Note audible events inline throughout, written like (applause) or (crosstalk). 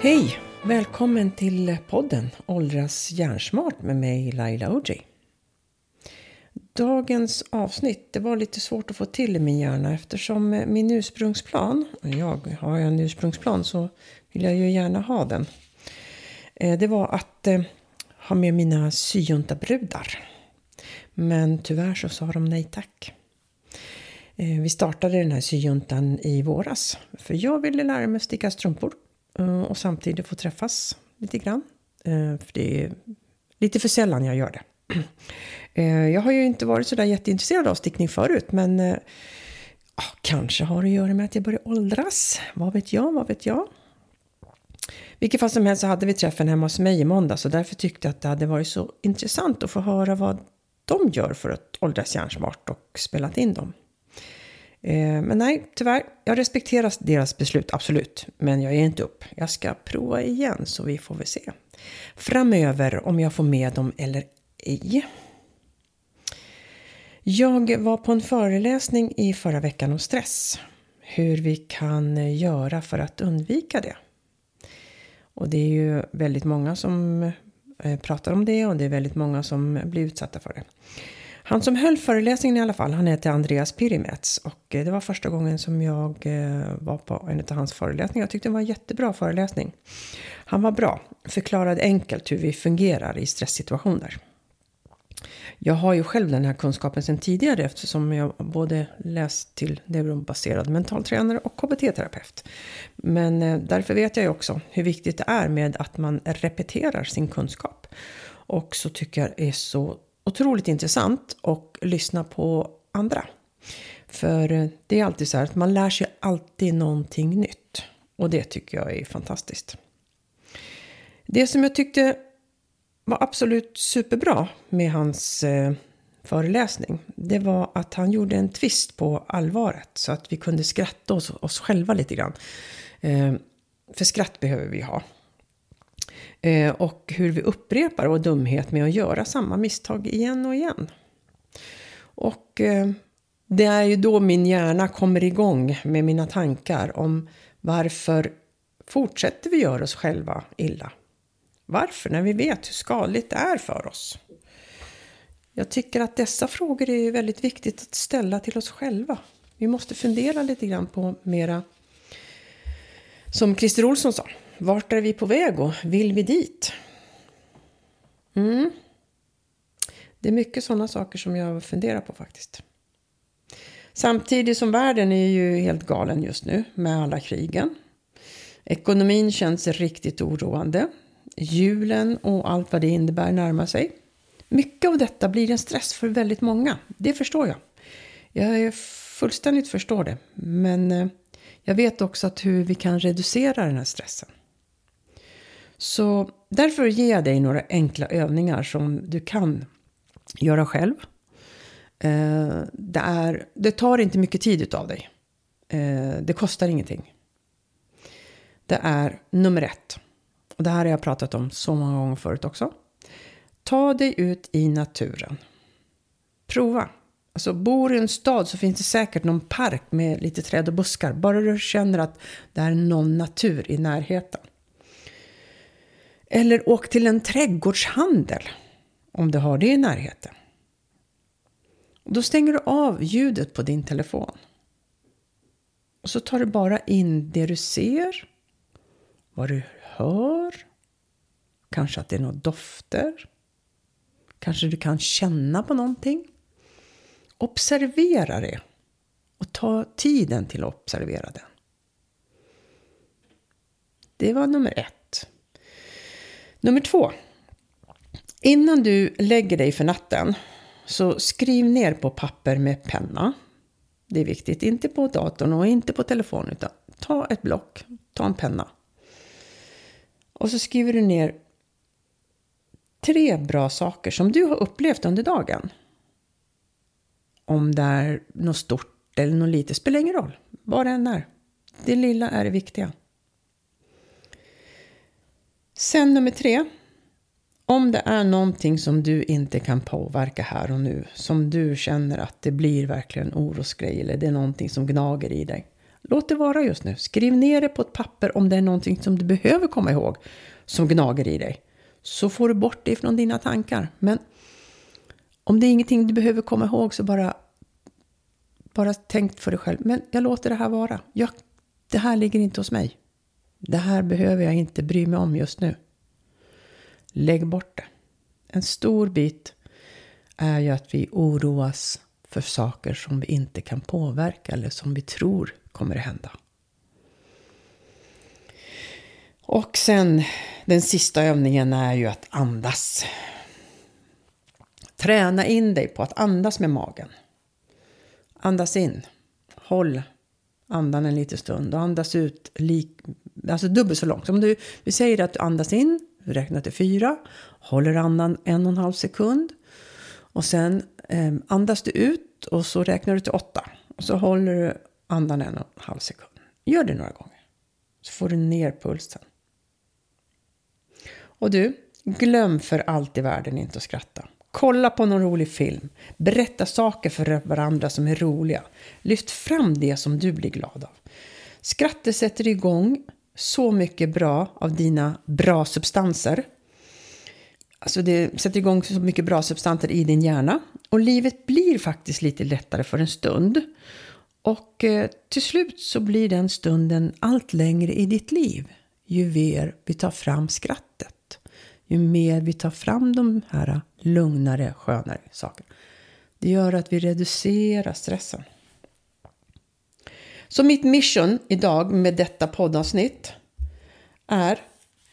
Hej! Välkommen till podden Åldras hjärnsmart med mig Laila Oji. Dagens avsnitt, det var lite svårt att få till i min hjärna eftersom eh, min ursprungsplan, jag har jag en ursprungsplan så vill jag ju gärna ha den. Eh, det var att eh, ha med mina syjuntabrudar. Men tyvärr så sa de nej tack. Eh, vi startade den här syjuntan i våras. För jag ville lära mig sticka strumpor. Eh, och samtidigt få träffas lite grann. Eh, för det är lite för sällan jag gör det. (clears throat) Jag har ju inte varit sådär jätteintresserad av stickning förut. Men kanske har det att göra med att jag börjar åldras. Vad vet jag, vad vet jag. Vilket fall som helst så hade vi träffen hemma hos mig i måndag. och därför tyckte jag att det hade varit så intressant att få höra vad de gör för att åldras hjärnsmart och spelat in dem. Eh, men nej, tyvärr. Jag respekterar deras beslut, absolut. Men jag ger inte upp. Jag ska prova igen så vi får väl se. Framöver om jag får med dem eller ej. Jag var på en föreläsning i förra veckan om stress. Hur vi kan göra för att undvika det. Och det är ju väldigt många som Eh, pratar om det och det är väldigt många som blir utsatta för det. Han som höll föreläsningen i alla fall, han heter Andreas Pirimets och eh, det var första gången som jag eh, var på en av hans föreläsningar. Jag tyckte det var en jättebra föreläsning. Han var bra, förklarade enkelt hur vi fungerar i stresssituationer. Jag har ju själv den här kunskapen sedan tidigare eftersom jag både läst till neurobaserad mentaltränare och KBT-terapeut. Men eh, därför vet jag ju också hur viktigt det är med att man repeterar sin kunskap. Och så tycker jag det är så otroligt intressant att lyssna på andra. För eh, det är alltid så här att man lär sig alltid någonting nytt. Och det tycker jag är fantastiskt. Det som jag tyckte var absolut superbra med hans eh, föreläsning, det var att han gjorde en twist på allvaret så att vi kunde skratta oss, oss själva lite grann. Eh, för skratt behöver vi ha. Eh, och hur vi upprepar vår dumhet med att göra samma misstag igen och igen. Och eh, det är ju då min hjärna kommer igång med mina tankar om varför fortsätter vi göra oss själva illa? Varför? När vi vet hur skadligt det är för oss. Jag tycker att dessa frågor är väldigt viktigt att ställa till oss själva. Vi måste fundera lite grann på mera, som Christer Olsson sa, vart är vi på väg och vill vi dit? Mm. Det är mycket sådana saker som jag funderar på faktiskt. Samtidigt som världen är ju helt galen just nu med alla krigen. Ekonomin känns riktigt oroande julen och allt vad det innebär närmar sig. Mycket av detta blir en stress för väldigt många. Det förstår jag. Jag fullständigt förstår det. Men eh, jag vet också att hur vi kan reducera den här stressen. Så därför ger jag dig några enkla övningar som du kan göra själv. Eh, det, är, det tar inte mycket tid utav dig. Eh, det kostar ingenting. Det är nummer ett. Och det här har jag pratat om så många gånger förut också. Ta dig ut i naturen. Prova. Alltså bor du i en stad så finns det säkert någon park med lite träd och buskar. Bara du känner att det är någon natur i närheten. Eller åk till en trädgårdshandel om du har det i närheten. Då stänger du av ljudet på din telefon. Och så tar du bara in det du ser, vad du hör. Kanske att det är några dofter. Kanske du kan känna på någonting. Observera det. Och ta tiden till att observera det. Det var nummer ett. Nummer två. Innan du lägger dig för natten så skriv ner på papper med penna. Det är viktigt, inte på datorn och inte på telefonen utan ta ett block, ta en penna. Och så skriver du ner tre bra saker som du har upplevt under dagen. Om det är något stort eller något litet spelar ingen roll. Vad det än är. Det lilla är det viktiga. Sen nummer tre. Om det är någonting som du inte kan påverka här och nu, som du känner att det blir verkligen orosgrej eller det är någonting som gnager i dig. Låt det vara just nu. Skriv ner det på ett papper om det är någonting som du behöver komma ihåg som gnager i dig. Så får du bort det från dina tankar. Men om det är ingenting du behöver komma ihåg så bara, bara tänk för dig själv. Men jag låter det här vara. Jag, det här ligger inte hos mig. Det här behöver jag inte bry mig om just nu. Lägg bort det. En stor bit är ju att vi oroas för saker som vi inte kan påverka eller som vi tror kommer det hända. Och sen den sista övningen är ju att andas. Träna in dig på att andas med magen. Andas in. Håll andan en liten stund och andas ut lik, alltså dubbelt så långt. Om du, vi säger att du andas in, räknar till fyra, håller andan en och en halv sekund och sen eh, andas du ut och så räknar du till åtta och så håller du andan en och en halv sekund. Gör det några gånger så får du ner pulsen. Och du, glöm för allt i världen inte att skratta. Kolla på någon rolig film. Berätta saker för varandra som är roliga. Lyft fram det som du blir glad av. Skrattet sätter igång så mycket bra av dina bra substanser. Alltså det sätter igång så mycket bra substanser i din hjärna. Och livet blir faktiskt lite lättare för en stund. Och eh, till slut så blir den stunden allt längre i ditt liv. Ju mer vi tar fram skrattet ju mer vi tar fram de här lugnare, skönare sakerna. Det gör att vi reducerar stressen. Så mitt mission idag med detta poddavsnitt är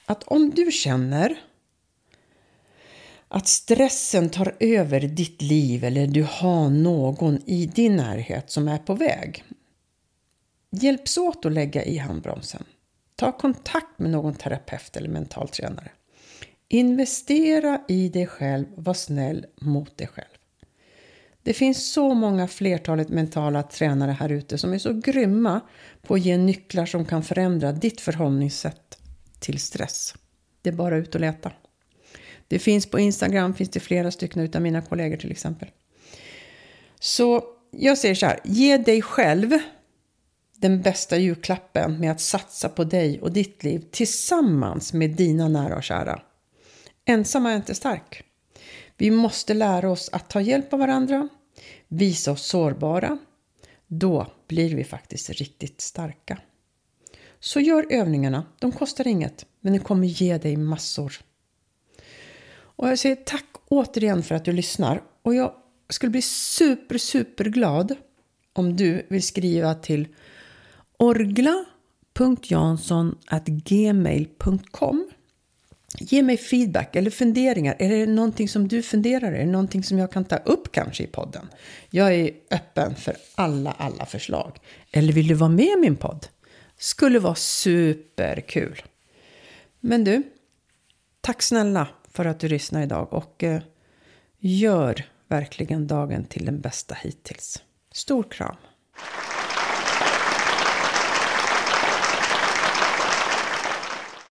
att om du känner att stressen tar över ditt liv eller du har någon i din närhet som är på väg. Hjälps åt att lägga i handbromsen. Ta kontakt med någon terapeut eller mental tränare. Investera i dig själv, var snäll mot dig själv. Det finns så många flertalet mentala tränare här ute som är så grymma på att ge nycklar som kan förändra ditt förhållningssätt till stress. Det är bara ut och leta. Det finns på Instagram, finns det flera stycken av mina kollegor till exempel. Så jag säger så här, ge dig själv den bästa julklappen med att satsa på dig och ditt liv tillsammans med dina nära och kära. Ensam är inte stark. Vi måste lära oss att ta hjälp av varandra, visa oss sårbara. Då blir vi faktiskt riktigt starka. Så gör övningarna. De kostar inget, men de kommer ge dig massor. Och jag säger tack återigen för att du lyssnar. Och jag skulle bli super, super glad om du vill skriva till orgla.jansson.gmail.com Ge mig feedback eller funderingar. Är det någonting som du funderar? Är det någonting som jag kan ta upp kanske i podden? Jag är öppen för alla, alla förslag. Eller vill du vara med i min podd? Skulle vara superkul. Men du, tack snälla för att du lyssnar idag och eh, gör verkligen dagen till den bästa hittills. Stor kram!